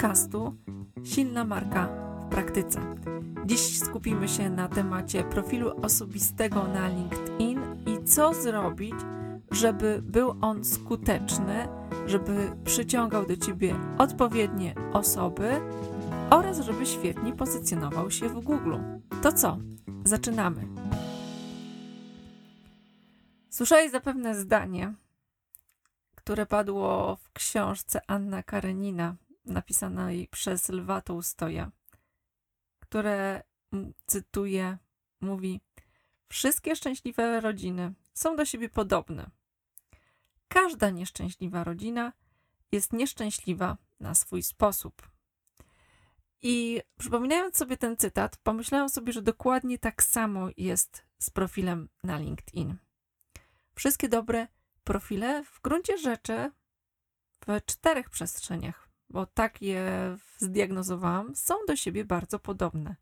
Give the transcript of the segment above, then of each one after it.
podcastu Silna Marka w Praktyce. Dziś skupimy się na temacie profilu osobistego na LinkedIn i co zrobić, żeby był on skuteczny, żeby przyciągał do ciebie odpowiednie osoby oraz żeby świetnie pozycjonował się w Google. To co? Zaczynamy. Słyszałeś zapewne zdanie, które padło w książce Anna Karenina, napisanej przez Lwa Tołstoja, które, cytuję, mówi: Wszystkie szczęśliwe rodziny są do siebie podobne. Każda nieszczęśliwa rodzina jest nieszczęśliwa na swój sposób. I przypominając sobie ten cytat, pomyślałam sobie, że dokładnie tak samo jest z profilem na LinkedIn. Wszystkie dobre profile w gruncie rzeczy w czterech przestrzeniach, bo tak je zdiagnozowałam, są do siebie bardzo podobne.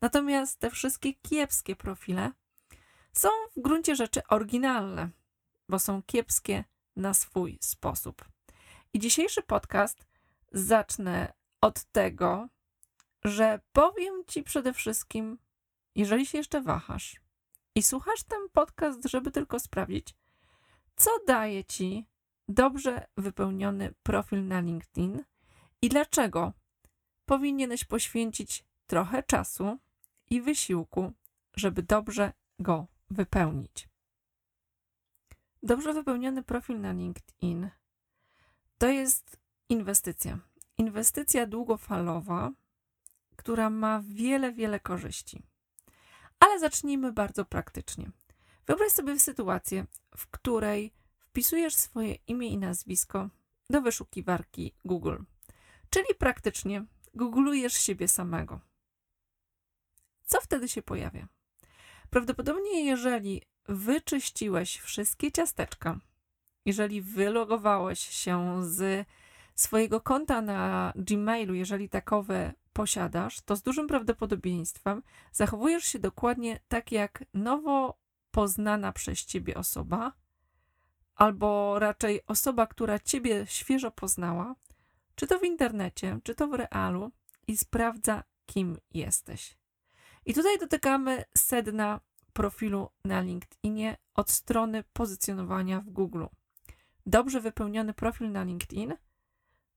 Natomiast te wszystkie kiepskie profile są w gruncie rzeczy oryginalne, bo są kiepskie na swój sposób. I dzisiejszy podcast zacznę od tego, że powiem Ci przede wszystkim, jeżeli się jeszcze wahasz i słuchasz ten podcast, żeby tylko sprawdzić, co daje Ci dobrze wypełniony profil na LinkedIn i dlaczego powinieneś poświęcić trochę czasu i wysiłku, żeby dobrze go wypełnić. Dobrze wypełniony profil na LinkedIn to jest inwestycja. Inwestycja długofalowa, która ma wiele, wiele korzyści. Ale zacznijmy bardzo praktycznie. Wyobraź sobie sytuację, w której wpisujesz swoje imię i nazwisko do wyszukiwarki Google, czyli praktycznie googlujesz siebie samego. Co wtedy się pojawia? Prawdopodobnie, jeżeli wyczyściłeś wszystkie ciasteczka, jeżeli wylogowałeś się z swojego konta na Gmailu, jeżeli takowe posiadasz, to z dużym prawdopodobieństwem zachowujesz się dokładnie tak jak nowo poznana przez ciebie osoba, albo raczej osoba, która ciebie świeżo poznała, czy to w internecie, czy to w realu, i sprawdza, kim jesteś. I tutaj dotykamy sedna profilu na LinkedInie od strony pozycjonowania w Google. Dobrze wypełniony profil na LinkedIn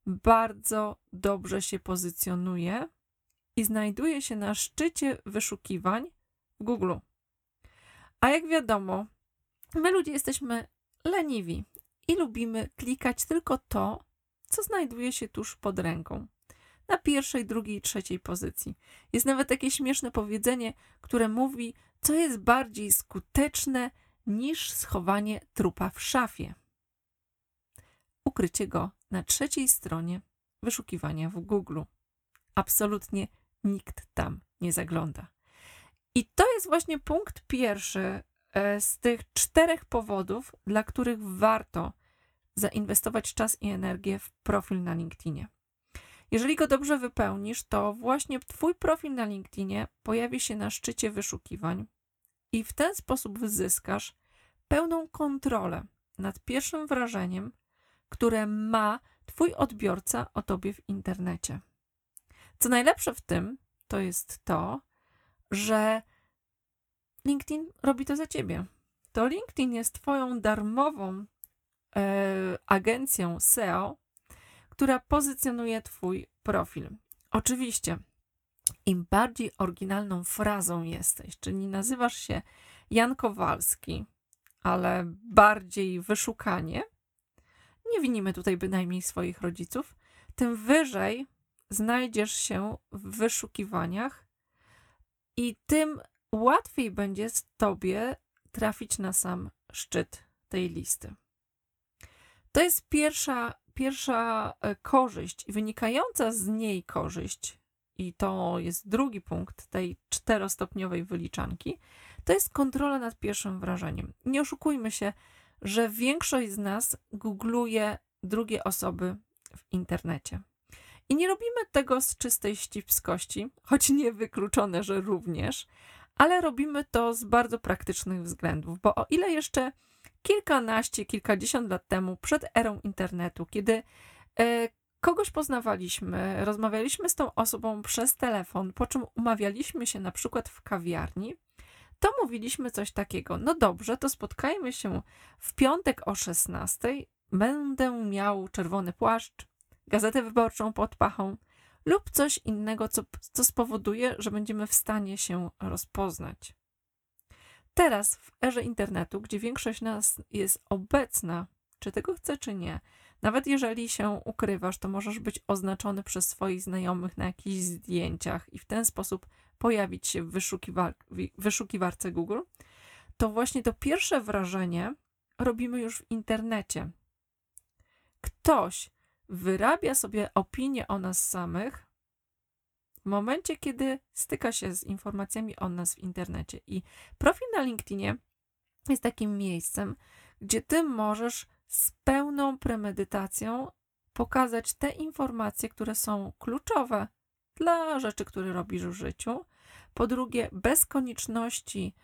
bardzo dobrze się pozycjonuje i znajduje się na szczycie wyszukiwań w Google. A jak wiadomo, my ludzie jesteśmy leniwi i lubimy klikać tylko to, co znajduje się tuż pod ręką. Na pierwszej, drugiej, trzeciej pozycji. Jest nawet takie śmieszne powiedzenie, które mówi, co jest bardziej skuteczne niż schowanie trupa w szafie. Ukrycie go na trzeciej stronie wyszukiwania w Google. Absolutnie nikt tam nie zagląda. I to jest właśnie punkt pierwszy z tych czterech powodów, dla których warto zainwestować czas i energię w profil na LinkedInie. Jeżeli go dobrze wypełnisz, to właśnie Twój profil na LinkedInie pojawi się na szczycie wyszukiwań i w ten sposób zyskasz pełną kontrolę nad pierwszym wrażeniem, które ma Twój odbiorca o Tobie w internecie. Co najlepsze w tym, to jest to, że LinkedIn robi to za Ciebie. To LinkedIn jest Twoją darmową e, agencją SEO, która pozycjonuje Twój profil. Oczywiście, im bardziej oryginalną frazą jesteś, czyli nazywasz się Jan Kowalski, ale bardziej wyszukanie, nie winimy tutaj bynajmniej swoich rodziców, tym wyżej znajdziesz się w wyszukiwaniach i tym łatwiej będzie z tobie trafić na sam szczyt tej listy. To jest pierwsza, pierwsza e, korzyść, wynikająca z niej korzyść, i to jest drugi punkt tej czterostopniowej wyliczanki, to jest kontrola nad pierwszym wrażeniem. Nie oszukujmy się, że większość z nas googluje drugie osoby w internecie. I nie robimy tego z czystej ścipskości, choć nie wykluczone, że również, ale robimy to z bardzo praktycznych względów, bo o ile jeszcze kilkanaście, kilkadziesiąt lat temu, przed erą internetu, kiedy e, kogoś poznawaliśmy, rozmawialiśmy z tą osobą przez telefon, po czym umawialiśmy się na przykład w kawiarni, to mówiliśmy coś takiego. No dobrze, to spotkajmy się w piątek o 16. Będę miał czerwony płaszcz, gazetę wyborczą pod pachą lub coś innego, co, co spowoduje, że będziemy w stanie się rozpoznać. Teraz, w erze internetu, gdzie większość nas jest obecna, czy tego chce, czy nie, nawet jeżeli się ukrywasz, to możesz być oznaczony przez swoich znajomych na jakichś zdjęciach i w ten sposób pojawić się w wyszukiwar wyszukiwarce Google, to właśnie to pierwsze wrażenie robimy już w internecie. Ktoś wyrabia sobie opinię o nas samych w momencie, kiedy styka się z informacjami o nas w internecie. I profil na LinkedInie jest takim miejscem, gdzie ty możesz z pełną premedytacją pokazać te informacje, które są kluczowe dla rzeczy, które robisz w życiu. Po drugie, bez konieczności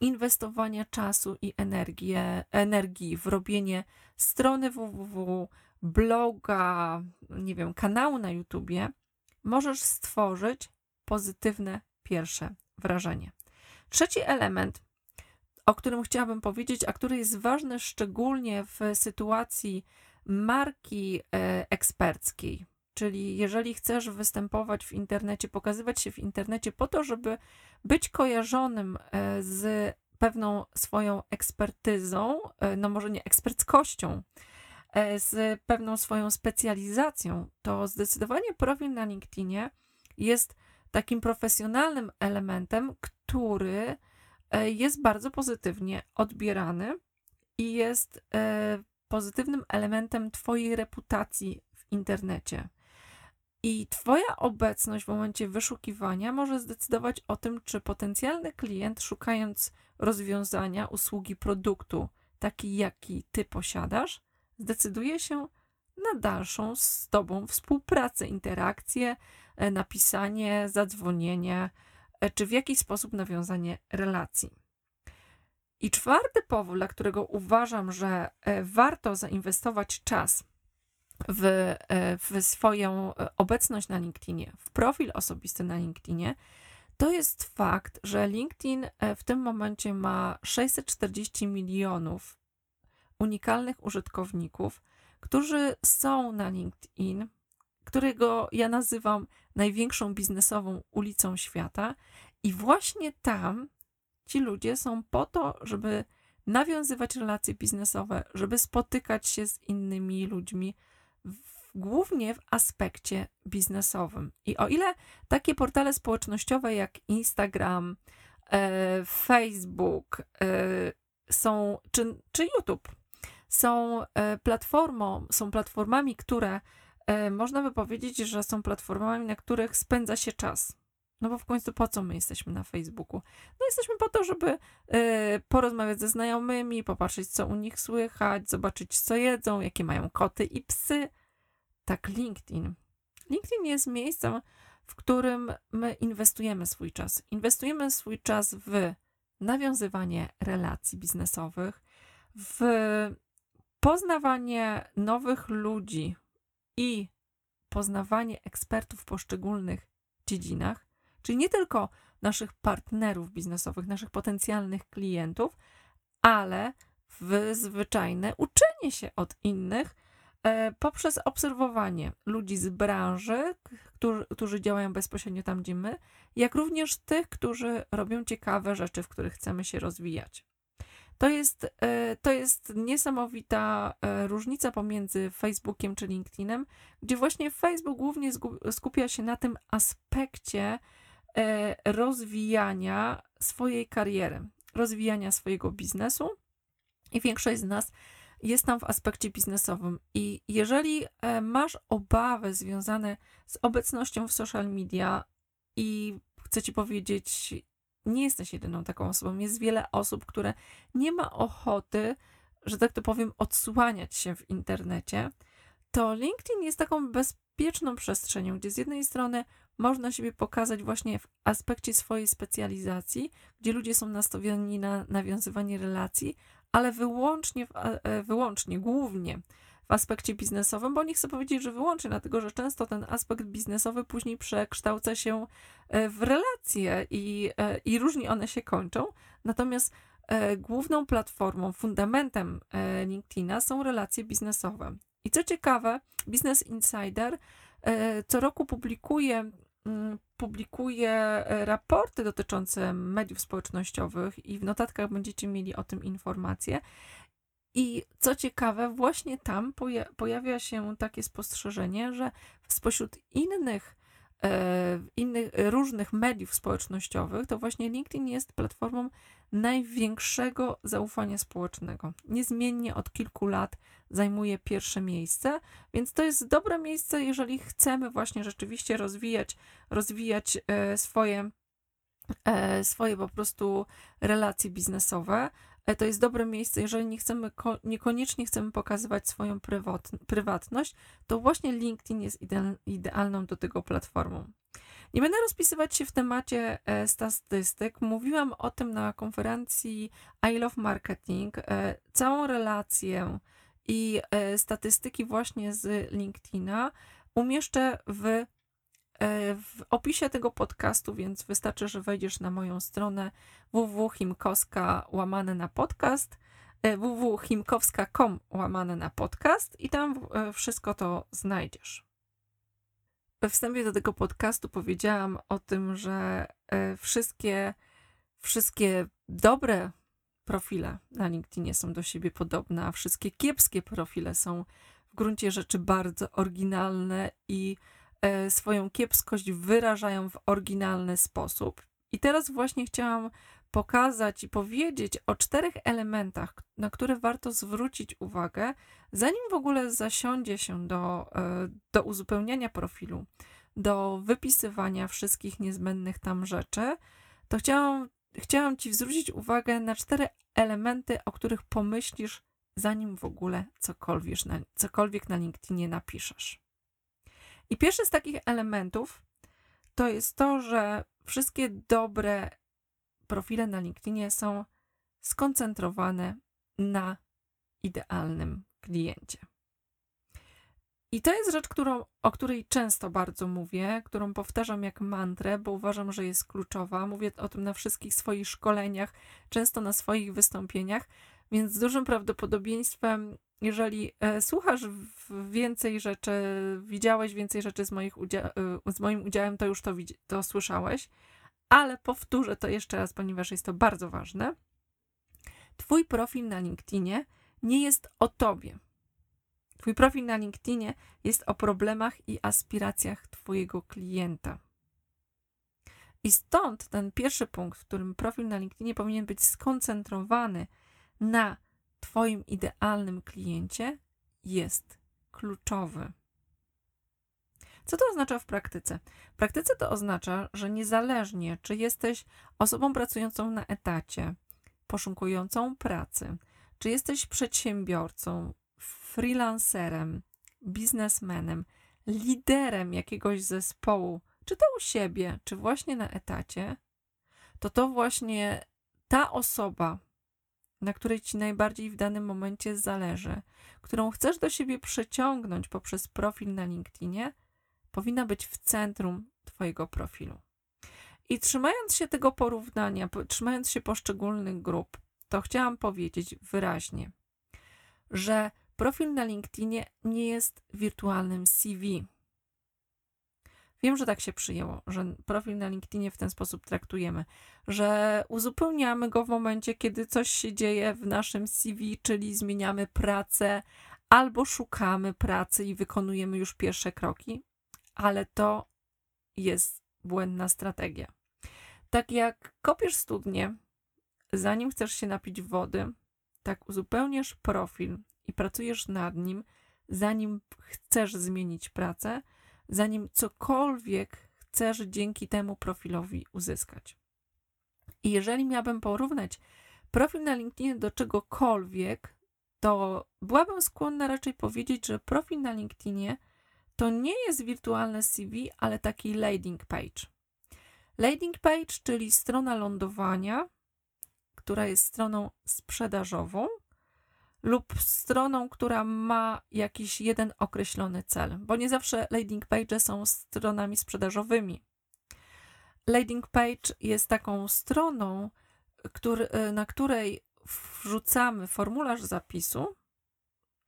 inwestowania czasu i energii, energii w robienie strony www, bloga, nie wiem, kanału na YouTubie, możesz stworzyć pozytywne pierwsze wrażenie. Trzeci element, o którym chciałabym powiedzieć, a który jest ważny szczególnie w sytuacji marki e, eksperckiej, czyli jeżeli chcesz występować w internecie, pokazywać się w internecie po to, żeby być kojarzonym e, z pewną swoją ekspertyzą, e, no może nie eksperckością, z pewną swoją specjalizacją, to zdecydowanie profil na LinkedInie jest takim profesjonalnym elementem, który E, jest bardzo pozytywnie odbierany i jest e, pozytywnym elementem Twojej reputacji w internecie. I Twoja obecność w momencie wyszukiwania może zdecydować o tym, czy potencjalny klient, szukając rozwiązania, usługi, produktu, taki jaki Ty posiadasz, zdecyduje się na dalszą z Tobą współpracę, interakcję, e, napisanie, zadzwonienie E, czy w jakiś sposób nawiązanie relacji. I czwarty powód, dla którego uważam, że e, warto zainwestować czas w, w swoją obecność na LinkedInie, w profil osobisty na LinkedInie, to jest fakt, że LinkedIn w tym momencie ma 640 milionów unikalnych użytkowników, którzy są na LinkedIn, którego ja nazywam największą biznesową ulicą świata. I właśnie tam ci ludzie są po to, żeby nawiązywać relacje biznesowe, żeby spotykać się z innymi ludźmi, w, głównie w aspekcie biznesowym. I o ile takie portale społecznościowe jak Instagram, e, Facebook e, są, czy, czy YouTube są e, platformą, są platformami, które E, można by powiedzieć, że są platformami, na których spędza się czas. No bo w końcu po co my jesteśmy na Facebooku? No jesteśmy po to, żeby y, porozmawiać ze znajomymi, popatrzeć, co u nich słychać, zobaczyć, co jedzą, jakie mają koty i psy. Tak, LinkedIn. LinkedIn jest miejscem, w którym my inwestujemy swój czas. Inwestujemy swój czas w nawiązywanie relacji biznesowych, w poznawanie nowych ludzi, i poznawanie ekspertów w poszczególnych dziedzinach, czyli nie tylko naszych partnerów biznesowych, naszych potencjalnych klientów, ale zwyczajne uczenie się od innych e, poprzez obserwowanie ludzi z branży, którzy, którzy działają bezpośrednio tam, gdzie my, jak również tych, którzy robią ciekawe rzeczy, w których chcemy się rozwijać. To jest, e, to jest niesamowita e, różnica pomiędzy Facebookiem czy LinkedInem, gdzie właśnie Facebook głównie skupia się na tym aspekcie e, rozwijania swojej kariery, rozwijania swojego biznesu i większość z nas jest tam w aspekcie biznesowym. I jeżeli masz obawy związane z obecnością w social media i chcę ci powiedzieć, nie jesteś jedyną taką osobą. Jest wiele osób, które nie ma ochoty, że tak to powiem, odsłaniać się w internecie. To LinkedIn jest taką bezpieczną przestrzenią, gdzie z jednej strony można siebie pokazać właśnie w aspekcie swojej specjalizacji, gdzie ludzie są nastawieni na nawiązywanie relacji, ale wyłącznie, e, wyłącznie, głównie w aspekcie biznesowym, bo nie chcę powiedzieć, że wyłącznie, dlatego że często ten aspekt biznesowy później przekształca się e, w relacje i, e, i różnie one się kończą. Natomiast e, główną platformą, fundamentem LinkedIna są relacje biznesowe. I co ciekawe, Business Insider co roku publikuje mm, publikuje raporty dotyczące mediów społecznościowych i w notatkach będziecie mieli o tym informacje. I co ciekawe, właśnie tam poja pojawia się takie spostrzeżenie, że spośród innych, e, innych różnych mediów społecznościowych, to właśnie LinkedIn jest platformą największego zaufania społecznego. Niezmiennie od kilku lat zajmuje pierwsze miejsce, więc to jest dobre miejsce, jeżeli chcemy właśnie rzeczywiście rozwijać, rozwijać e, swoje, e, swoje po prostu relacje biznesowe E, to jest dobre miejsce, jeżeli nie chcemy, niekoniecznie chcemy pokazywać swoją prywatność, to właśnie LinkedIn jest idealną do tego platformą. Nie będę rozpisywać się w temacie e, statystyk. Mówiłam o tym na konferencji I Love Marketing. E, całą relację i statystyki właśnie z LinkedIna umieszczę w E, w opisie tego podcastu, więc wystarczy, że wejdziesz na moją stronę www.himkowska łamane na podcast e, www.himkowska.com łamane na podcast i tam e, wszystko to znajdziesz. We wstępie do tego podcastu powiedziałam o tym, że wszystkie, wszystkie dobre profile na LinkedInie są do siebie podobne, a wszystkie kiepskie profile są w gruncie rzeczy bardzo oryginalne i E, swoją kiepskość wyrażają w oryginalny sposób. I teraz właśnie chciałam pokazać i powiedzieć o czterech elementach, na które warto zwrócić uwagę, zanim w ogóle zasiądzie się do, e, do uzupełniania profilu, do wypisywania wszystkich niezbędnych tam rzeczy, to chciałam, chciałam Ci zwrócić uwagę na cztery elementy, o których pomyślisz, zanim w ogóle cokolwiek na, cokolwiek na LinkedInie napiszesz. I pierwszy z takich elementów to jest to, że wszystkie dobre profile na LinkedInie są skoncentrowane na idealnym kliencie. I to jest rzecz, którą, o której często bardzo mówię, którą powtarzam jak mantrę, bo uważam, że jest kluczowa. Mówię o tym na wszystkich swoich szkoleniach, często na swoich wystąpieniach, więc z dużym prawdopodobieństwem jeżeli e, słuchasz więcej rzeczy, widziałeś więcej rzeczy z, moich udzia- e, z moim udziałem, to już to, to słyszałeś, ale powtórzę to jeszcze raz, ponieważ jest to bardzo ważne. Twój profil na LinkedInie nie jest o tobie. Twój profil na LinkedInie jest o problemach i aspiracjach Twojego klienta. I stąd ten pierwszy punkt, w którym profil na LinkedInie powinien być skoncentrowany na Twoim idealnym kliencie jest kluczowy. Co to oznacza w praktyce? W praktyce to oznacza, że niezależnie czy jesteś osobą pracującą na etacie, poszukującą pracy, czy jesteś przedsiębiorcą, freelancerem, biznesmenem, liderem jakiegoś zespołu, czy to u siebie, czy właśnie na etacie, to to właśnie ta osoba na której ci najbardziej w danym momencie zależy, którą chcesz do siebie przyciągnąć poprzez profil na LinkedInie, powinna być w centrum Twojego profilu. I trzymając się tego porównania, trzymając się poszczególnych grup, to chciałam powiedzieć wyraźnie, że profil na LinkedInie nie jest wirtualnym CV. Wiem, że tak się przyjęło, że profil na LinkedInie w ten sposób traktujemy, że uzupełniamy go w momencie, kiedy coś się dzieje w naszym CV, czyli zmieniamy pracę albo szukamy pracy i wykonujemy już pierwsze kroki, ale to jest błędna strategia. Tak jak kopiesz studnię, zanim chcesz się napić wody, tak uzupełniasz profil i pracujesz nad nim, zanim chcesz zmienić pracę, zanim cokolwiek chcesz dzięki temu profilowi uzyskać. I jeżeli miałabym porównać profil na LinkedInie do czegokolwiek, to byłabym skłonna raczej powiedzieć, że profil na LinkedInie to nie jest wirtualne CV, ale taki landing page. Landing page, czyli strona lądowania, która jest stroną sprzedażową, lub stroną, która ma jakiś jeden określony cel, bo nie zawsze landing page są stronami sprzedażowymi. Landing page jest taką stroną, który, na której wrzucamy formularz zapisu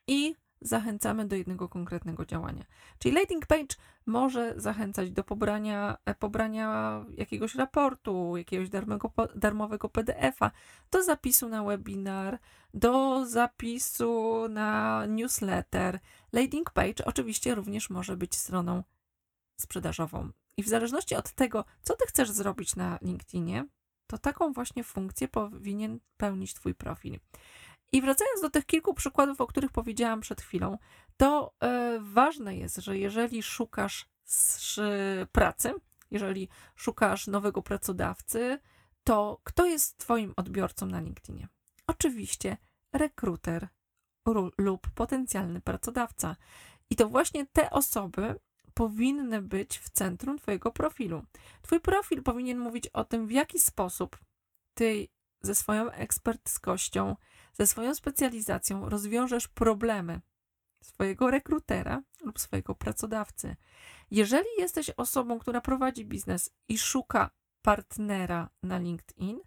i zachęcamy do jednego konkretnego działania. Czyli landing page może zachęcać do pobrania, e, pobrania jakiegoś raportu, jakiegoś darmowego, darmowego PDF-a, do zapisu na webinar, do zapisu na newsletter. Landing page oczywiście również może być stroną sprzedażową. I w zależności od tego, co ty chcesz zrobić na LinkedInie, to taką właśnie funkcję powinien pełnić Twój profil. I wracając do tych kilku przykładów, o których powiedziałam przed chwilą, to e, ważne jest, że jeżeli szukasz pracy, jeżeli szukasz nowego pracodawcy, to kto jest Twoim odbiorcą na LinkedInie? Oczywiście rekruter lub potencjalny pracodawca. I to właśnie te osoby powinny być w centrum Twojego profilu. Twój profil powinien mówić o tym, w jaki sposób Ty ze swoją eksperckością, ze swoją specjalizacją rozwiążesz problemy swojego rekrutera lub swojego pracodawcy. Jeżeli jesteś osobą, która prowadzi biznes i szuka partnera na LinkedIn,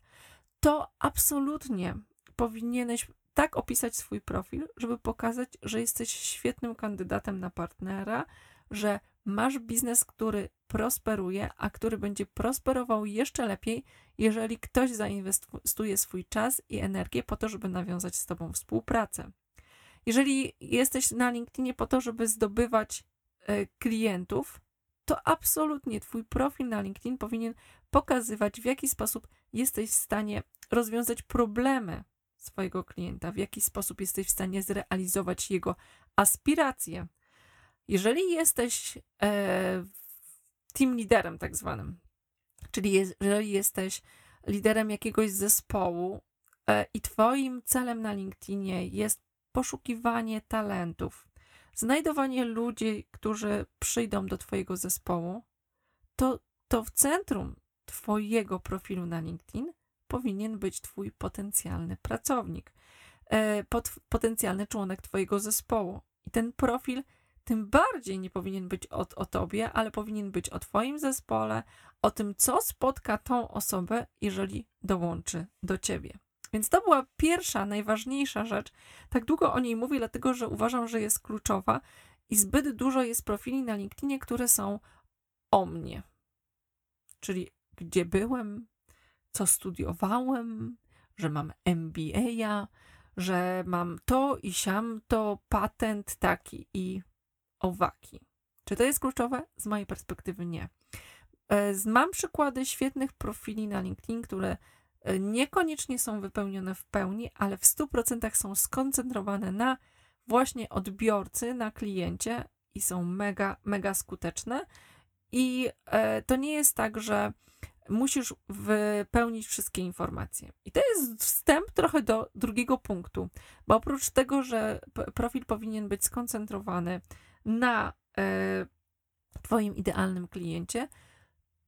to absolutnie powinieneś tak opisać swój profil, żeby pokazać, że jesteś świetnym kandydatem na partnera, że masz biznes, który prosperuje, a który będzie prosperował jeszcze lepiej, jeżeli ktoś zainwestuje swój czas i energię po to, żeby nawiązać z Tobą współpracę. Jeżeli jesteś na LinkedInie po to, żeby zdobywać e, klientów, to absolutnie Twój profil na LinkedIn powinien pokazywać, w jaki sposób jesteś w stanie rozwiązać problemy swojego klienta, w jaki sposób jesteś w stanie zrealizować jego aspiracje. Jeżeli jesteś e, team liderem, tak zwanym, czyli jeżeli jesteś liderem jakiegoś zespołu e, i Twoim celem na LinkedInie jest poszukiwanie talentów, znajdowanie ludzi, którzy przyjdą do Twojego zespołu, to, to w centrum Twojego profilu na LinkedIn powinien być Twój potencjalny pracownik, e, pot, potencjalny członek Twojego zespołu. I ten profil tym bardziej nie powinien być o, o tobie, ale powinien być o twoim zespole, o tym, co spotka tą osobę, jeżeli dołączy do ciebie. Więc to była pierwsza, najważniejsza rzecz. Tak długo o niej mówię, dlatego że uważam, że jest kluczowa i zbyt dużo jest profili na LinkedInie, które są o mnie. Czyli gdzie byłem, co studiowałem, że mam MBA, że mam to i siam to, patent taki i owaki. Czy to jest kluczowe? Z mojej perspektywy nie. E, mam przykłady świetnych profili na LinkedIn, które e, niekoniecznie są wypełnione w pełni, ale w 100% są skoncentrowane na właśnie odbiorcy, na kliencie i są mega, mega skuteczne. I e, to nie jest tak, że musisz wypełnić wszystkie informacje. I to jest wstęp trochę do drugiego punktu, bo oprócz tego, że profil powinien być skoncentrowany na e, Twoim idealnym kliencie,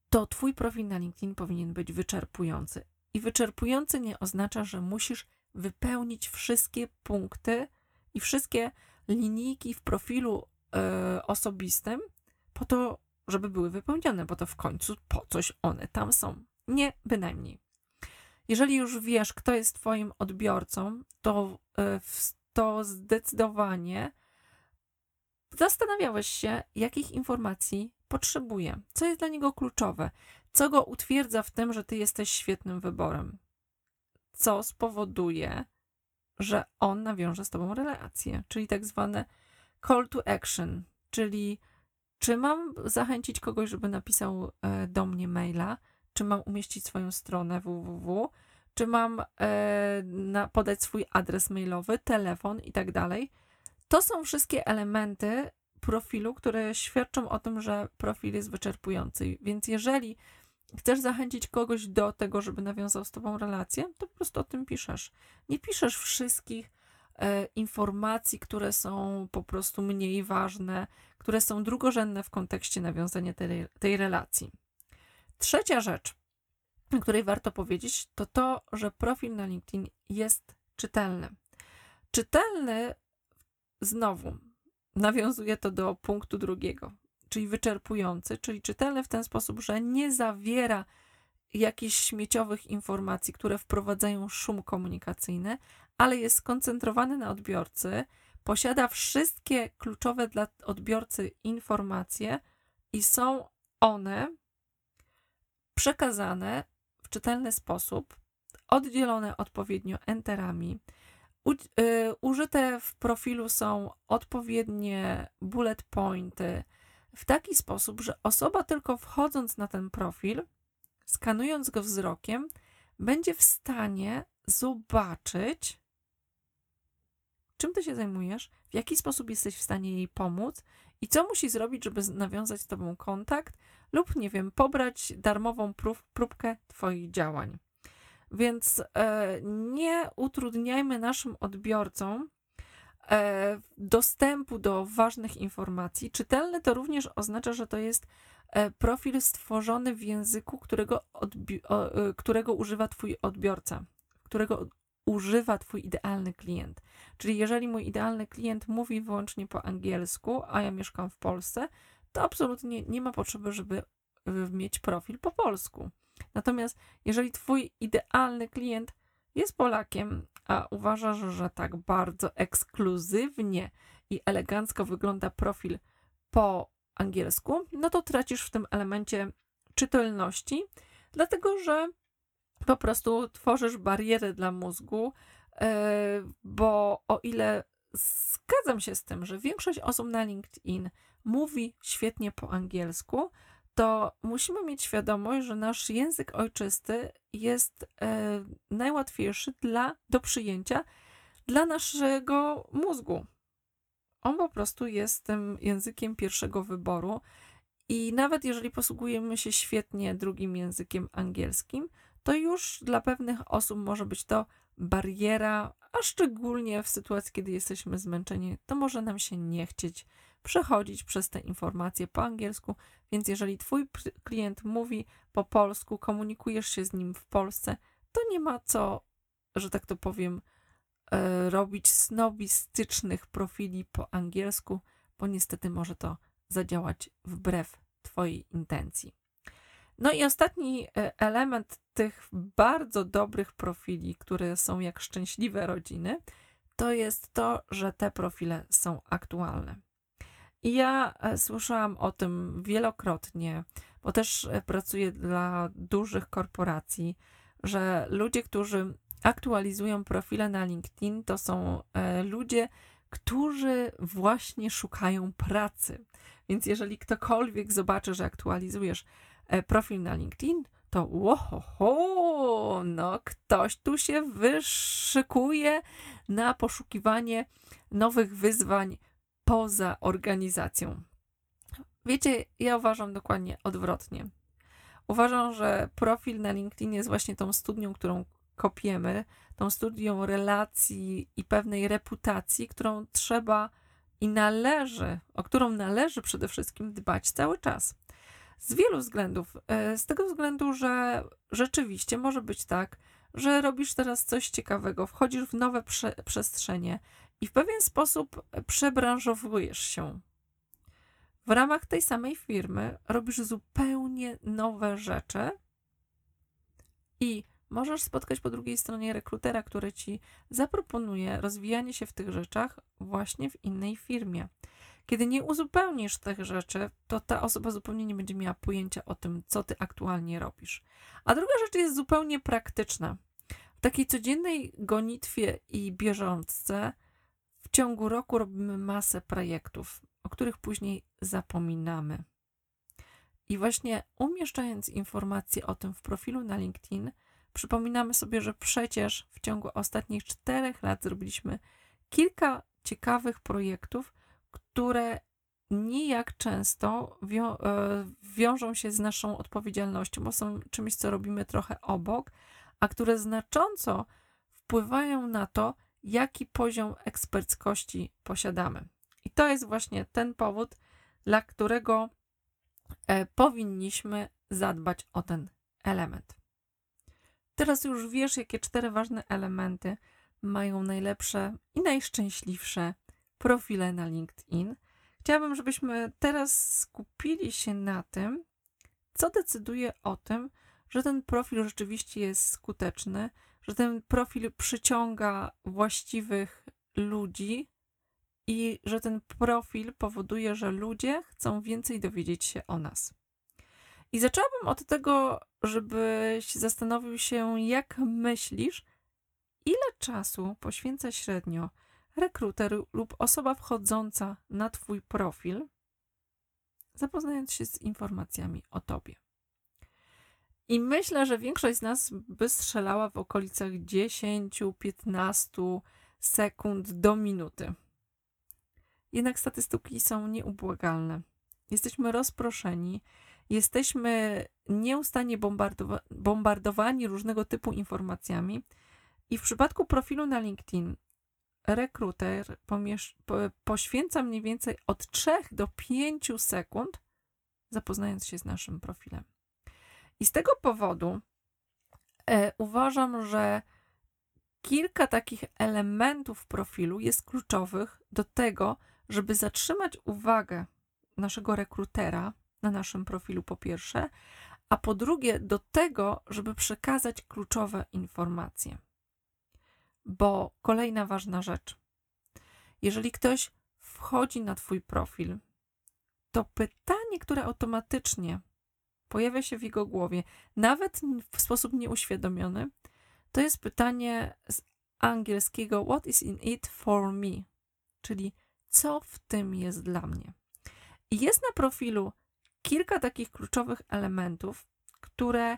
to Twój profil na LinkedIn powinien być wyczerpujący. I wyczerpujący nie oznacza, że musisz wypełnić wszystkie punkty i wszystkie linijki w profilu e, osobistym po to, żeby były wypełnione, bo to w końcu po coś one tam są. Nie, bynajmniej. Jeżeli już wiesz, kto jest Twoim odbiorcą, to, e, to zdecydowanie Zastanawiałeś się, jakich informacji potrzebuje, co jest dla niego kluczowe, co go utwierdza w tym, że ty jesteś świetnym wyborem, co spowoduje, że on nawiąże z tobą relację, czyli tak zwane call to action, czyli czy mam zachęcić kogoś, żeby napisał e, do mnie maila, czy mam umieścić swoją stronę www, czy mam e, podać swój adres mailowy, telefon i tak dalej to są wszystkie elementy profilu, które świadczą o tym, że profil jest wyczerpujący. Więc jeżeli chcesz zachęcić kogoś do tego, żeby nawiązał z tobą relację, to po prostu o tym piszesz. Nie piszesz wszystkich e, informacji, które są po prostu mniej ważne, które są drugorzędne w kontekście nawiązania tej, tej relacji. Trzecia rzecz, o której warto powiedzieć, to to, że profil na LinkedIn jest czytelny. Czytelny znowu nawiązuje to do punktu drugiego, czyli wyczerpujący, czyli czytelny w ten sposób, że nie zawiera jakichś śmieciowych informacji, które wprowadzają szum komunikacyjny, ale jest skoncentrowany na odbiorcy, posiada wszystkie kluczowe dla odbiorcy informacje i są one przekazane w czytelny sposób, oddzielone odpowiednio enterami. U, y, użyte w profilu są odpowiednie bullet pointy w taki sposób, że osoba tylko wchodząc na ten profil, skanując go wzrokiem, będzie w stanie zobaczyć, czym ty się zajmujesz, w jaki sposób jesteś w stanie jej pomóc i co musi zrobić, żeby nawiązać z tobą kontakt lub, nie wiem, pobrać darmową prób, próbkę twoich działań. Więc e, nie utrudniajmy naszym odbiorcom e, dostępu do ważnych informacji. Czytelny to również oznacza, że to jest e, profil stworzony w języku, którego, którego używa Twój odbiorca, którego używa Twój idealny klient. Czyli jeżeli mój idealny klient mówi wyłącznie po angielsku, a ja mieszkam w Polsce, to absolutnie nie ma potrzeby, żeby mieć profil po polsku. Natomiast jeżeli Twój idealny klient jest Polakiem, a uważasz, że tak bardzo ekskluzywnie i elegancko wygląda profil po angielsku, no to tracisz w tym elemencie czytelności, dlatego że po prostu tworzysz barierę dla mózgu, e, bo o ile zgadzam się z tym, że większość osób na LinkedIn mówi świetnie po angielsku, to musimy mieć świadomość, że nasz język ojczysty jest e, najłatwiejszy dla, do przyjęcia dla naszego mózgu. On po prostu jest tym językiem pierwszego wyboru. I nawet jeżeli posługujemy się świetnie drugim językiem angielskim, to już dla pewnych osób może być to bariera, a szczególnie w sytuacji, kiedy jesteśmy zmęczeni, to może nam się nie chcieć przechodzić przez te informacje po angielsku. Więc jeżeli Twój klient mówi po polsku, komunikujesz się z nim w Polsce, to nie ma co, że tak to powiem, e, robić snobistycznych profili po angielsku, bo niestety może to zadziałać wbrew Twojej intencji. No i ostatni e, element tych bardzo dobrych profili, które są jak szczęśliwe rodziny, to jest to, że te profile są aktualne. I ja e, słyszałam o tym wielokrotnie, bo też e, pracuję dla dużych korporacji, że ludzie, którzy aktualizują profile na LinkedIn, to są ludzie, którzy właśnie szukają pracy. Więc jeżeli ktokolwiek zobaczy, że aktualizujesz E, profil na LinkedIn, to łohoho, no ktoś tu się wyszykuje na poszukiwanie nowych wyzwań poza organizacją. Wiecie, ja uważam dokładnie odwrotnie. Uważam, że profil na LinkedIn jest właśnie tą studnią, którą kopiemy, tą studią relacji i pewnej reputacji, którą trzeba i należy, o którą należy przede wszystkim dbać cały czas. Z wielu względów. E, z tego względu, że rzeczywiście może być tak, że robisz teraz coś ciekawego, wchodzisz w nowe prze przestrzenie i w pewien sposób przebranżowujesz się. W ramach tej samej firmy robisz zupełnie nowe rzeczy i możesz spotkać po drugiej stronie rekrutera, który ci zaproponuje rozwijanie się w tych rzeczach właśnie w innej firmie. Kiedy nie uzupełnisz tych rzeczy, to ta osoba zupełnie nie będzie miała pojęcia o tym, co ty aktualnie robisz. A druga rzecz jest zupełnie praktyczna. W takiej codziennej gonitwie i bieżączce w ciągu roku robimy masę projektów, o których później zapominamy. I właśnie umieszczając informacje o tym w profilu na LinkedIn, przypominamy sobie, że przecież w ciągu ostatnich czterech lat zrobiliśmy kilka ciekawych projektów, które nijak często wią e, wiążą się z naszą odpowiedzialnością, bo są czymś, co robimy trochę obok, a które znacząco wpływają na to, jaki poziom eksperckości posiadamy. I to jest właśnie ten powód, dla którego e, powinniśmy zadbać o ten element. Teraz już wiesz, jakie cztery ważne elementy mają najlepsze i najszczęśliwsze profile na LinkedIn. Chciałabym, żebyśmy teraz skupili się na tym, co decyduje o tym, że ten profil rzeczywiście jest skuteczny, że ten profil przyciąga właściwych ludzi i że ten profil powoduje, że ludzie chcą więcej dowiedzieć się o nas. I zaczęłabym od tego, żebyś zastanowił się, jak myślisz, ile czasu poświęca średnio rekruter lub osoba wchodząca na Twój profil, zapoznając się z informacjami o Tobie. I myślę, że większość z nas by strzelała w okolicach 10-15 sekund do minuty. Jednak statystyki są nieubłagalne. Jesteśmy rozproszeni, jesteśmy nieustannie bombardowa bombardowani różnego typu informacjami. I w przypadku profilu na LinkedIn rekruter poświęca mniej więcej od 3 do 5 sekund, zapoznając się z naszym profilem. I z tego powodu e, uważam, że kilka takich elementów profilu jest kluczowych do tego, żeby zatrzymać uwagę naszego rekrutera na naszym profilu, po pierwsze, a po drugie, do tego, żeby przekazać kluczowe informacje. Bo kolejna ważna rzecz. Jeżeli ktoś wchodzi na Twój profil, to pytanie, które automatycznie pojawia się w jego głowie, nawet w sposób nieuświadomiony, to jest pytanie z angielskiego What is in it for me? Czyli co w tym jest dla mnie? I jest na profilu kilka takich kluczowych elementów, które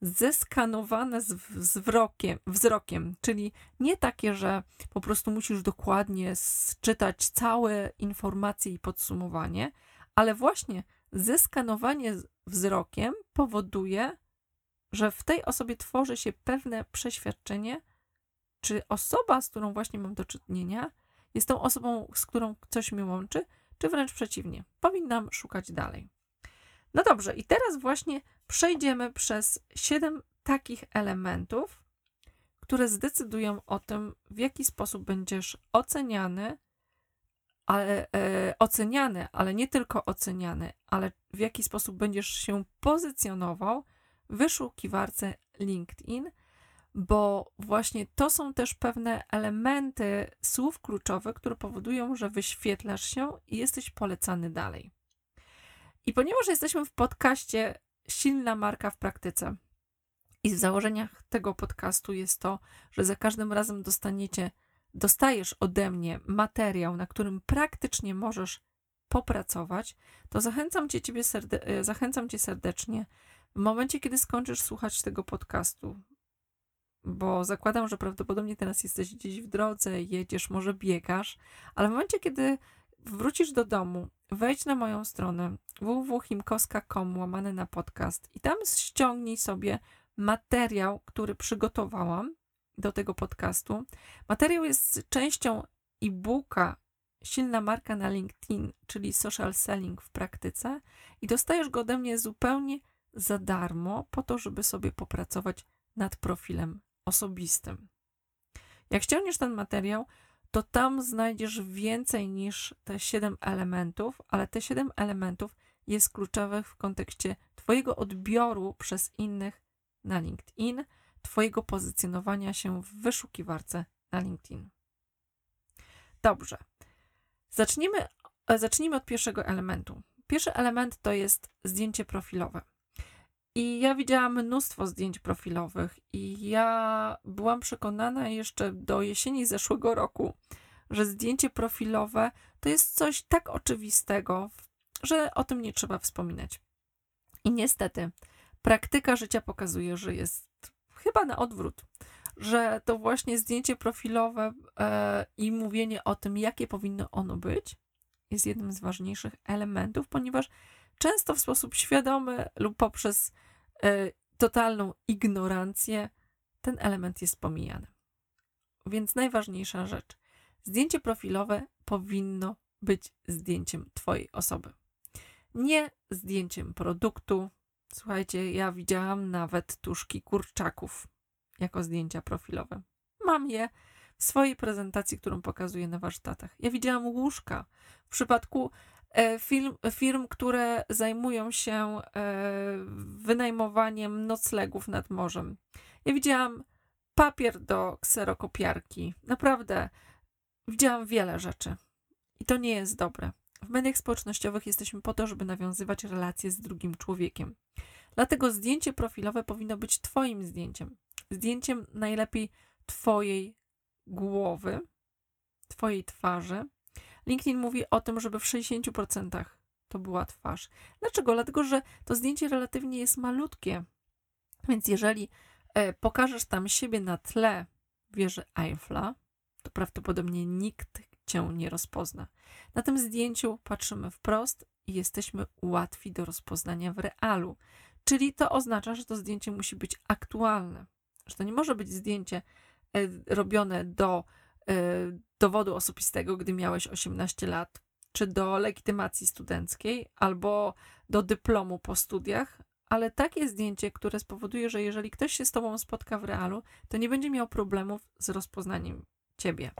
zeskanowane z wzrokiem, wzrokiem, czyli nie takie, że po prostu musisz dokładnie czytać całe informacje i podsumowanie, ale właśnie zeskanowanie wzrokiem powoduje, że w tej osobie tworzy się pewne przeświadczenie, czy osoba, z którą właśnie mam do czynienia, jest tą osobą, z którą coś mnie łączy, czy wręcz przeciwnie, powinnam szukać dalej. No dobrze, i teraz właśnie przejdziemy przez siedem takich elementów, które zdecydują o tym, w jaki sposób będziesz oceniany, ale, e, oceniany, ale nie tylko oceniany, ale w jaki sposób będziesz się pozycjonował w wyszukiwarce LinkedIn, bo właśnie to są też pewne elementy słów kluczowych, które powodują, że wyświetlasz się i jesteś polecany dalej. I ponieważ jesteśmy w podcaście Silna marka w praktyce, i w założeniach tego podcastu jest to, że za każdym razem dostaniecie, dostajesz ode mnie materiał, na którym praktycznie możesz popracować, to zachęcam cię, ciebie serde- e, zachęcam cię serdecznie w momencie, kiedy skończysz słuchać tego podcastu, bo zakładam, że prawdopodobnie teraz jesteś gdzieś w drodze, jedziesz, może biegasz, ale w momencie, kiedy wrócisz do domu, wejdź na moją stronę www.himkowska.com łamane na podcast i tam ściągnij sobie materiał, który przygotowałam do tego podcastu. Materiał jest częścią e-booka Silna marka na LinkedIn, czyli social selling w praktyce i dostajesz go ode mnie zupełnie za darmo po to, żeby sobie popracować nad profilem osobistym. Jak ściągniesz ten materiał, to tam znajdziesz więcej niż te 7 elementów, ale te 7 elementów jest kluczowych w kontekście Twojego odbioru przez innych na LinkedIn, Twojego pozycjonowania się w wyszukiwarce na LinkedIn. Dobrze. Zacznijmy, zacznijmy od pierwszego elementu. Pierwszy element to jest zdjęcie profilowe. I ja widziałam mnóstwo zdjęć profilowych, i ja byłam przekonana jeszcze do jesieni zeszłego roku, że zdjęcie profilowe to jest coś tak oczywistego, że o tym nie trzeba wspominać. I niestety, praktyka życia pokazuje, że jest chyba na odwrót, że to właśnie zdjęcie profilowe e, i mówienie o tym, jakie powinno ono być, jest jednym z ważniejszych elementów, ponieważ często w sposób świadomy lub poprzez e, totalną ignorancję ten element jest pomijany. Więc najważniejsza rzecz. Zdjęcie profilowe powinno być zdjęciem Twojej osoby. Nie zdjęciem produktu. Słuchajcie, ja widziałam nawet tuszki kurczaków jako zdjęcia profilowe. Mam je, swojej prezentacji, którą pokazuję na warsztatach. Ja widziałam łóżka. W przypadku e, firm, firm które zajmują się e, wynajmowaniem noclegów nad morzem. Ja widziałam papier do kserokopiarki. Naprawdę widziałam wiele rzeczy. I to nie jest dobre. W mediach społecznościowych jesteśmy po to, żeby nawiązywać relacje z drugim człowiekiem. Dlatego zdjęcie profilowe powinno być Twoim zdjęciem. Zdjęciem najlepiej Twojej głowy, Twojej twarzy. LinkedIn mówi o tym, żeby w 60% to była twarz. Dlaczego? Dlatego, że to zdjęcie relatywnie jest malutkie. Więc jeżeli e, pokażesz tam siebie na tle wieży Eiffla, to prawdopodobnie nikt cię nie rozpozna. Na tym zdjęciu patrzymy wprost i jesteśmy łatwi do rozpoznania w realu. Czyli to oznacza, że to zdjęcie musi być aktualne. Że to nie może być zdjęcie e, robione do e, dowodu osobistego, gdy miałeś 18 lat, czy do legitymacji studenckiej, albo do dyplomu po studiach, ale takie zdjęcie, które spowoduje, że jeżeli ktoś się z tobą spotka w realu, to nie będzie miał problemów z rozpoznaniem ciebie.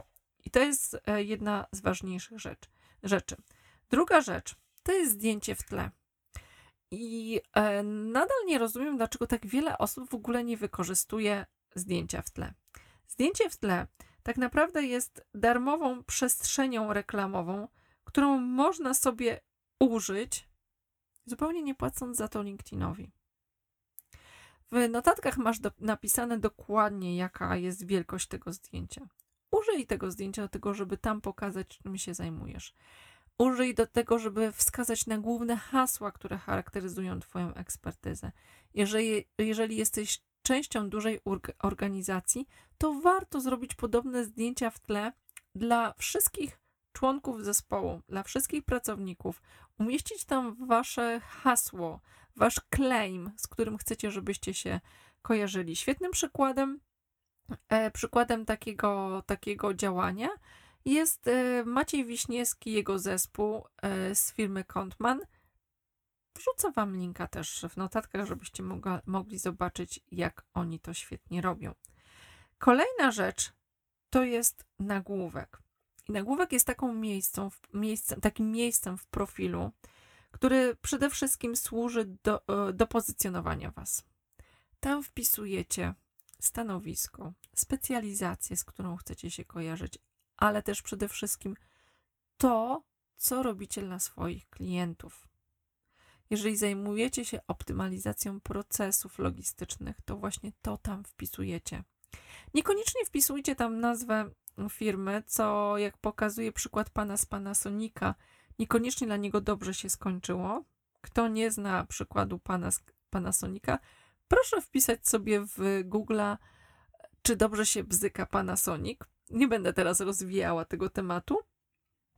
I to jest e, jedna z ważniejszych rzecz, rzeczy. Druga rzecz to jest zdjęcie w tle. I e, nadal nie rozumiem, dlaczego tak wiele osób w ogóle nie wykorzystuje zdjęcia w tle. Zdjęcie w tle tak naprawdę jest darmową przestrzenią reklamową, którą można sobie użyć, zupełnie nie płacąc za to LinkedInowi. W notatkach masz do, napisane dokładnie, jaka jest wielkość tego zdjęcia. Użyj tego zdjęcia do tego, żeby tam pokazać, czym się zajmujesz. Użyj do tego, żeby wskazać na główne hasła, które charakteryzują Twoją ekspertyzę. Jeżeli, jeżeli jesteś częścią dużej organizacji, to warto zrobić podobne zdjęcia w tle dla wszystkich członków zespołu, dla wszystkich pracowników. Umieścić tam Wasze hasło, Wasz claim, z którym chcecie, żebyście się kojarzyli. Świetnym przykładem, przykładem takiego, takiego działania jest e, Maciej Wiśniewski, jego zespół e, z firmy Kontman. Wrzucę Wam linka też w notatkach, żebyście mogła, mogli zobaczyć, jak oni to świetnie robią. Kolejna rzecz to jest nagłówek. I nagłówek jest taką miejscem, miejscem, takim miejscem w profilu, który przede wszystkim służy do, e, do pozycjonowania Was. Tam wpisujecie stanowisko, specjalizację, z którą chcecie się kojarzyć, ale też przede wszystkim to, co robicie dla swoich klientów. Jeżeli zajmujecie się optymalizacją procesów logistycznych, to właśnie to tam wpisujecie. Niekoniecznie wpisujcie tam nazwę firmy, co jak pokazuje przykład pana z Panasonica, niekoniecznie dla niego dobrze się skończyło. Kto nie zna przykładu pana z Panasonica, proszę wpisać sobie w Google, czy dobrze się bzyka Panasonic. Nie będę teraz rozwijała tego tematu.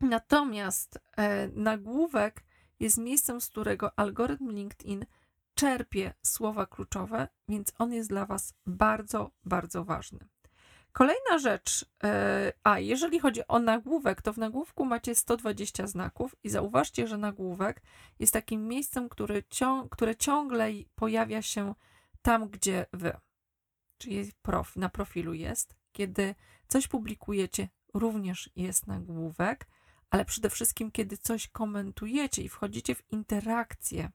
Natomiast e, nagłówek jest miejscem, z którego algorytm LinkedIn czerpie słowa kluczowe, więc on jest dla Was bardzo, bardzo ważny. Kolejna rzecz, e, a jeżeli chodzi o nagłówek, to w nagłówku macie 120 znaków i zauważcie, że nagłówek jest takim miejscem, które ciągle pojawia się tam, gdzie Wy, czyli prof, na profilu jest. Kiedy coś publikujecie, również jest nagłówek, ale przede wszystkim, kiedy coś komentujecie i wchodzicie w interakcję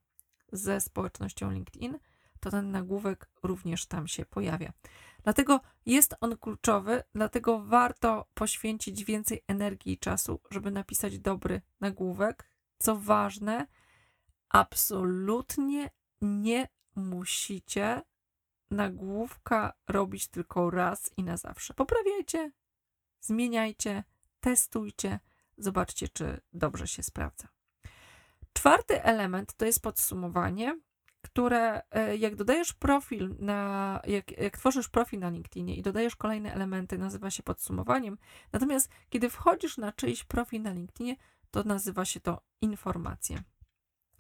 ze społecznością LinkedIn, to ten nagłówek również tam się pojawia. Dlatego jest on kluczowy, dlatego warto poświęcić więcej energii i czasu, żeby napisać dobry nagłówek. Co ważne, absolutnie nie musicie nagłówka robić tylko raz i na zawsze. Poprawiajcie, zmieniajcie, testujcie, zobaczcie, czy dobrze się sprawdza. Czwarty element to jest podsumowanie, które e, jak dodajesz profil na, jak, jak tworzysz profil na LinkedInie i dodajesz kolejne elementy, nazywa się podsumowaniem. Natomiast kiedy wchodzisz na czyjś profil na LinkedInie, to nazywa się to informacje.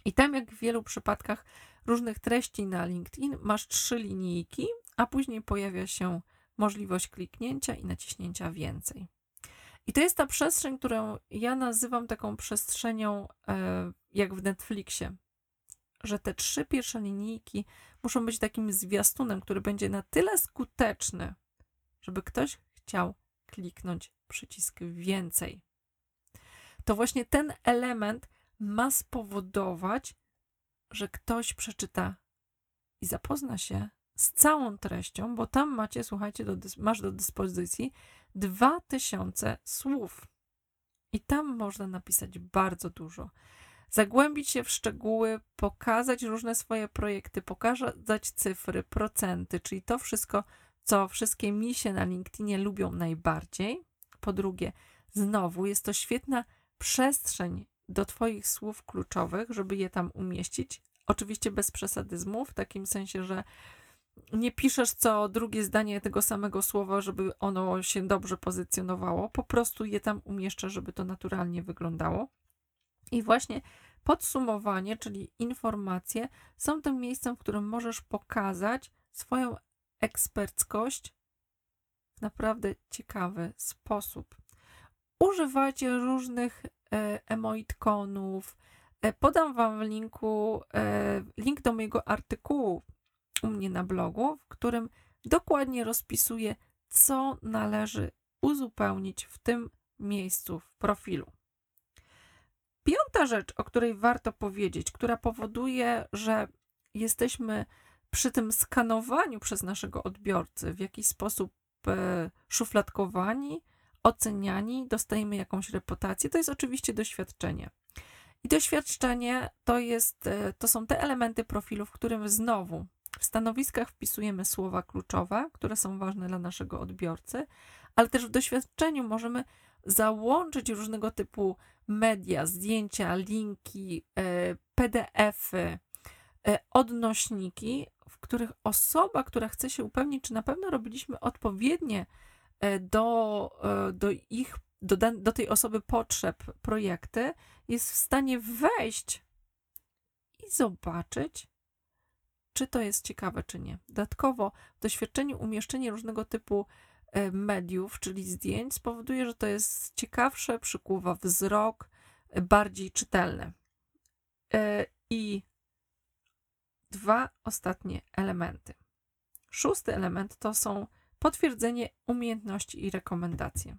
I tam, jak w wielu przypadkach różnych treści na LinkedIn, masz trzy linijki, a później pojawia się możliwość kliknięcia i naciśnięcia więcej. I to jest ta przestrzeń, którą ja nazywam taką przestrzenią e, jak w Netflixie, że te trzy pierwsze linijki muszą być takim zwiastunem, który będzie na tyle skuteczny, żeby ktoś chciał kliknąć przycisk więcej. To właśnie ten element ma spowodować, że ktoś przeczyta i zapozna się z całą treścią, bo tam macie, słuchajcie, do, masz do dyspozycji 2000 słów. I tam można napisać bardzo dużo. Zagłębić się w szczegóły, pokazać różne swoje projekty, pokazać cyfry, procenty, czyli to wszystko, co wszystkie misie na LinkedInie lubią najbardziej. Po drugie, znowu jest to świetna przestrzeń do Twoich słów kluczowych, żeby je tam umieścić. Oczywiście bez przesadyzmu, w takim sensie, że nie piszesz co drugie zdanie tego samego słowa, żeby ono się dobrze pozycjonowało. Po prostu je tam umieszczasz, żeby to naturalnie wyglądało. I właśnie podsumowanie, czyli informacje, są tym miejscem, w którym możesz pokazać swoją eksperckość w naprawdę ciekawy sposób. Używajcie różnych e, emoitkonów. E, podam Wam w linku e, link do mojego artykułu u mnie na blogu, w którym dokładnie rozpisuję, co należy uzupełnić w tym miejscu w profilu. Piąta rzecz, o której warto powiedzieć, która powoduje, że jesteśmy przy tym skanowaniu przez naszego odbiorcy w jakiś sposób szufladkowani, oceniani, dostajemy jakąś reputację, to jest oczywiście doświadczenie. I doświadczenie to, jest, e, to są te elementy profilu, w którym znowu w stanowiskach wpisujemy słowa kluczowe, które są ważne dla naszego odbiorcy, ale też w doświadczeniu możemy załączyć różnego typu media, zdjęcia, linki, e, PDF-y, e, odnośniki, w których osoba, która chce się upewnić, czy na pewno robiliśmy odpowiednie do, do ich, do, do tej osoby potrzeb projekty, jest w stanie wejść i zobaczyć, czy to jest ciekawe, czy nie. Dodatkowo w doświadczeniu umieszczenie różnego typu e, mediów, czyli zdjęć, spowoduje, że to jest ciekawsze, przykuwa wzrok, e, bardziej czytelne. E, I dwa ostatnie elementy. Szósty element to są potwierdzenie umiejętności i rekomendacje.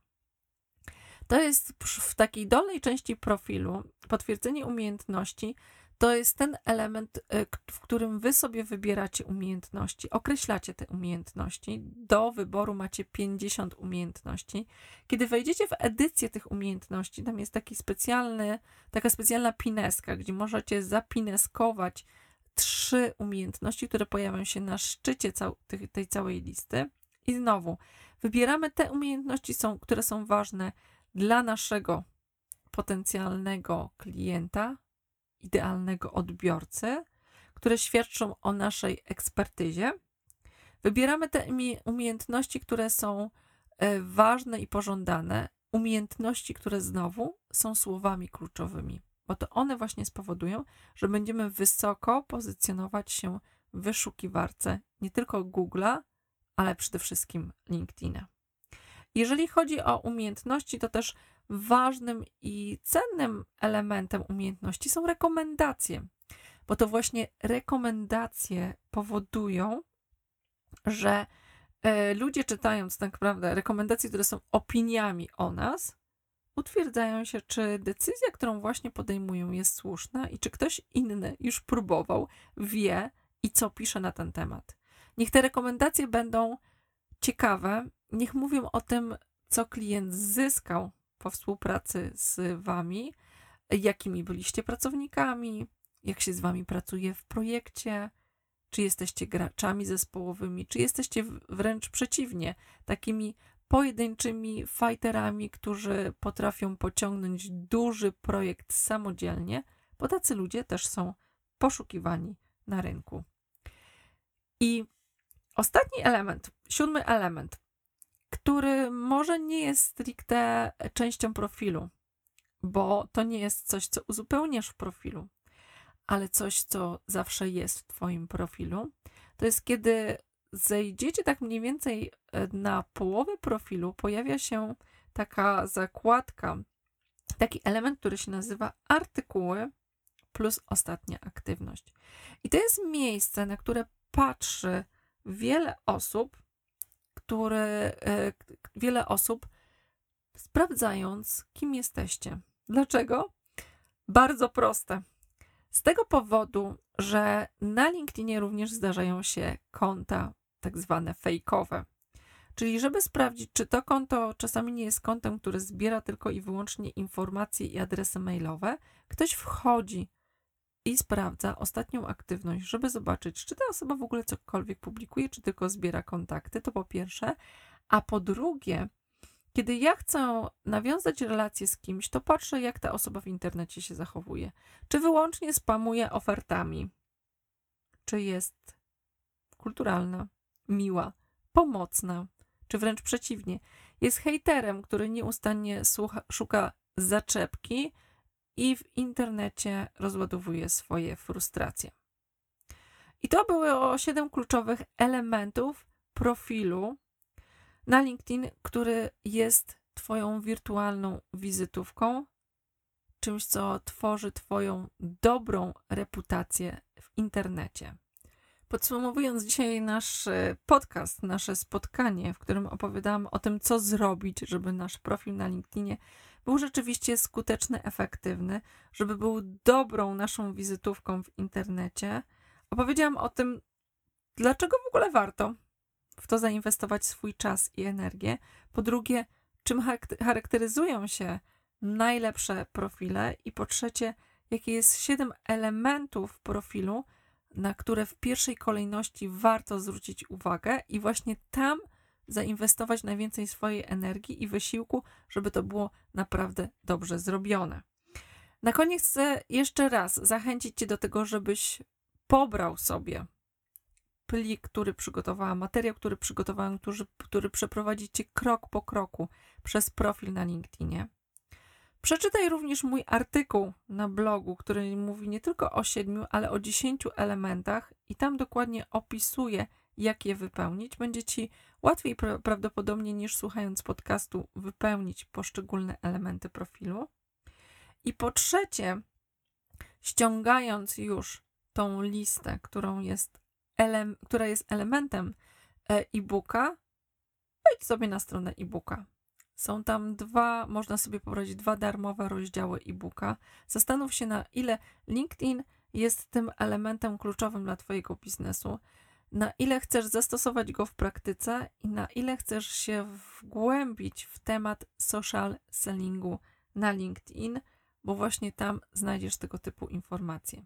To jest w takiej dolnej części profilu potwierdzenie umiejętności to jest ten element, e, w którym wy sobie wybieracie umiejętności, określacie te umiejętności. Do wyboru macie 50 umiejętności. Kiedy wejdziecie w edycję tych umiejętności, tam jest taki specjalny, taka specjalna pineska, gdzie możecie zapineskować trzy umiejętności, które pojawią się na szczycie tej całej listy. I znowu, wybieramy te umiejętności, są, które są ważne dla naszego potencjalnego klienta, idealnego odbiorcy, które świadczą o naszej ekspertyzie. Wybieramy te umiejętności, które są e, ważne i pożądane, umiejętności, które znowu są słowami kluczowymi, bo to one właśnie spowodują, że będziemy wysoko pozycjonować się w wyszukiwarce nie tylko Google'a, ale przede wszystkim LinkedIna. Jeżeli chodzi o umiejętności, to też ważnym i cennym elementem umiejętności są rekomendacje, bo to właśnie rekomendacje powodują, że e, ludzie czytając tak naprawdę rekomendacje, które są opiniami o nas, utwierdzają się, czy decyzja, którą właśnie podejmują, jest słuszna i czy ktoś inny już próbował, wie i co pisze na ten temat. Niech te rekomendacje będą ciekawe, niech mówią o tym, co klient zyskał po współpracy z Wami, jakimi byliście pracownikami, jak się z Wami pracuje w projekcie, czy jesteście graczami zespołowymi, czy jesteście wręcz przeciwnie, takimi pojedynczymi fighterami, którzy potrafią pociągnąć duży projekt samodzielnie, bo tacy ludzie też są poszukiwani na rynku. I ostatni element, siódmy element, który może nie jest stricte częścią profilu, bo to nie jest coś, co uzupełniasz w profilu, ale coś, co zawsze jest w Twoim profilu. To jest kiedy zejdziecie tak mniej więcej e, na połowę profilu, pojawia się taka zakładka, taki element, który się nazywa artykuły plus ostatnia aktywność. I to jest miejsce, na które patrzy wiele osób, które wiele osób sprawdzając, kim jesteście. Dlaczego? Bardzo proste. Z tego powodu, że na LinkedInie również zdarzają się konta tak zwane fejkowe. Czyli, żeby sprawdzić, czy to konto czasami nie jest kontem, które zbiera tylko i wyłącznie informacje i adresy mailowe, ktoś wchodzi i sprawdza ostatnią aktywność, żeby zobaczyć, czy ta osoba w ogóle cokolwiek publikuje, czy tylko zbiera kontakty. To po pierwsze. A po drugie, kiedy ja chcę nawiązać relację z kimś, to patrzę, jak ta osoba w internecie się zachowuje. Czy wyłącznie spamuje ofertami, czy jest kulturalna, miła, pomocna, czy wręcz przeciwnie, jest hejterem, który nieustannie słucha, szuka zaczepki i w internecie rozładowuje swoje frustracje. I to było siedem kluczowych elementów profilu na LinkedIn, który jest Twoją wirtualną wizytówką, czymś, co tworzy Twoją dobrą reputację w internecie. Podsumowując dzisiaj nasz e, podcast, nasze spotkanie, w którym opowiadałam o tym, co zrobić, żeby nasz profil na LinkedInie był rzeczywiście skuteczny, efektywny, żeby był dobrą naszą wizytówką w internecie, opowiedziałam o tym, dlaczego w ogóle warto w to zainwestować swój czas i energię. Po drugie, czym charakteryzują się najlepsze profile? I po trzecie, jakie jest siedem elementów profilu, na które w pierwszej kolejności warto zwrócić uwagę? I właśnie tam zainwestować najwięcej swojej energii i wysiłku, żeby to było naprawdę dobrze zrobione. Na koniec chcę jeszcze raz zachęcić Cię do tego, żebyś pobrał sobie plik, który przygotowałam, materiał, który przygotowałam, który, który przeprowadzi Cię krok po kroku przez profil na LinkedInie. Przeczytaj również mój artykuł na blogu, który mówi nie tylko o siedmiu, ale o dziesięciu elementach i tam dokładnie opisuje, jak je wypełnić. Będzie ci łatwiej pra prawdopodobnie niż słuchając podcastu wypełnić poszczególne elementy profilu. I po trzecie, ściągając już tą listę, którą jest która jest elementem e, e-booka, wejdź sobie na stronę e-booka. Są tam dwa, można sobie pobrać dwa darmowe rozdziały e-booka. Zastanów się, na ile LinkedIn jest tym elementem kluczowym dla Twojego biznesu, na ile chcesz zastosować go w praktyce i na ile chcesz się wgłębić w temat social sellingu na LinkedIn, bo właśnie tam znajdziesz tego typu informacje.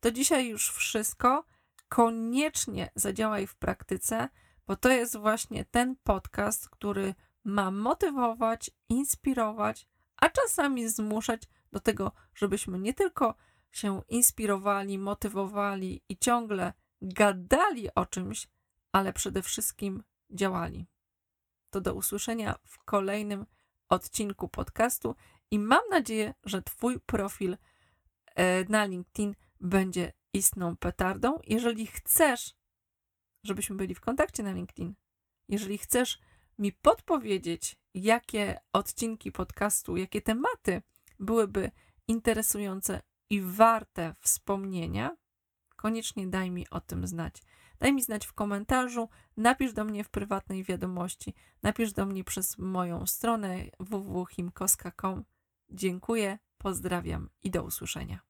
To dzisiaj już wszystko. Koniecznie zadziałaj w praktyce, bo to jest właśnie ten podcast, który ma motywować, inspirować, a czasami zmuszać do tego, żebyśmy nie tylko się inspirowali, motywowali i ciągle gadali o czymś, ale przede wszystkim działali. To do usłyszenia w kolejnym odcinku podcastu i mam nadzieję, że Twój profil e, na LinkedIn będzie istną petardą. Jeżeli chcesz, żebyśmy byli w kontakcie na LinkedIn, jeżeli chcesz mi podpowiedzieć, jakie odcinki podcastu, jakie tematy byłyby interesujące i warte wspomnienia, koniecznie daj mi o tym znać. Daj mi znać w komentarzu, napisz do mnie w prywatnej wiadomości, napisz do mnie przez moją stronę www.himkoska.com. Dziękuję, pozdrawiam i do usłyszenia.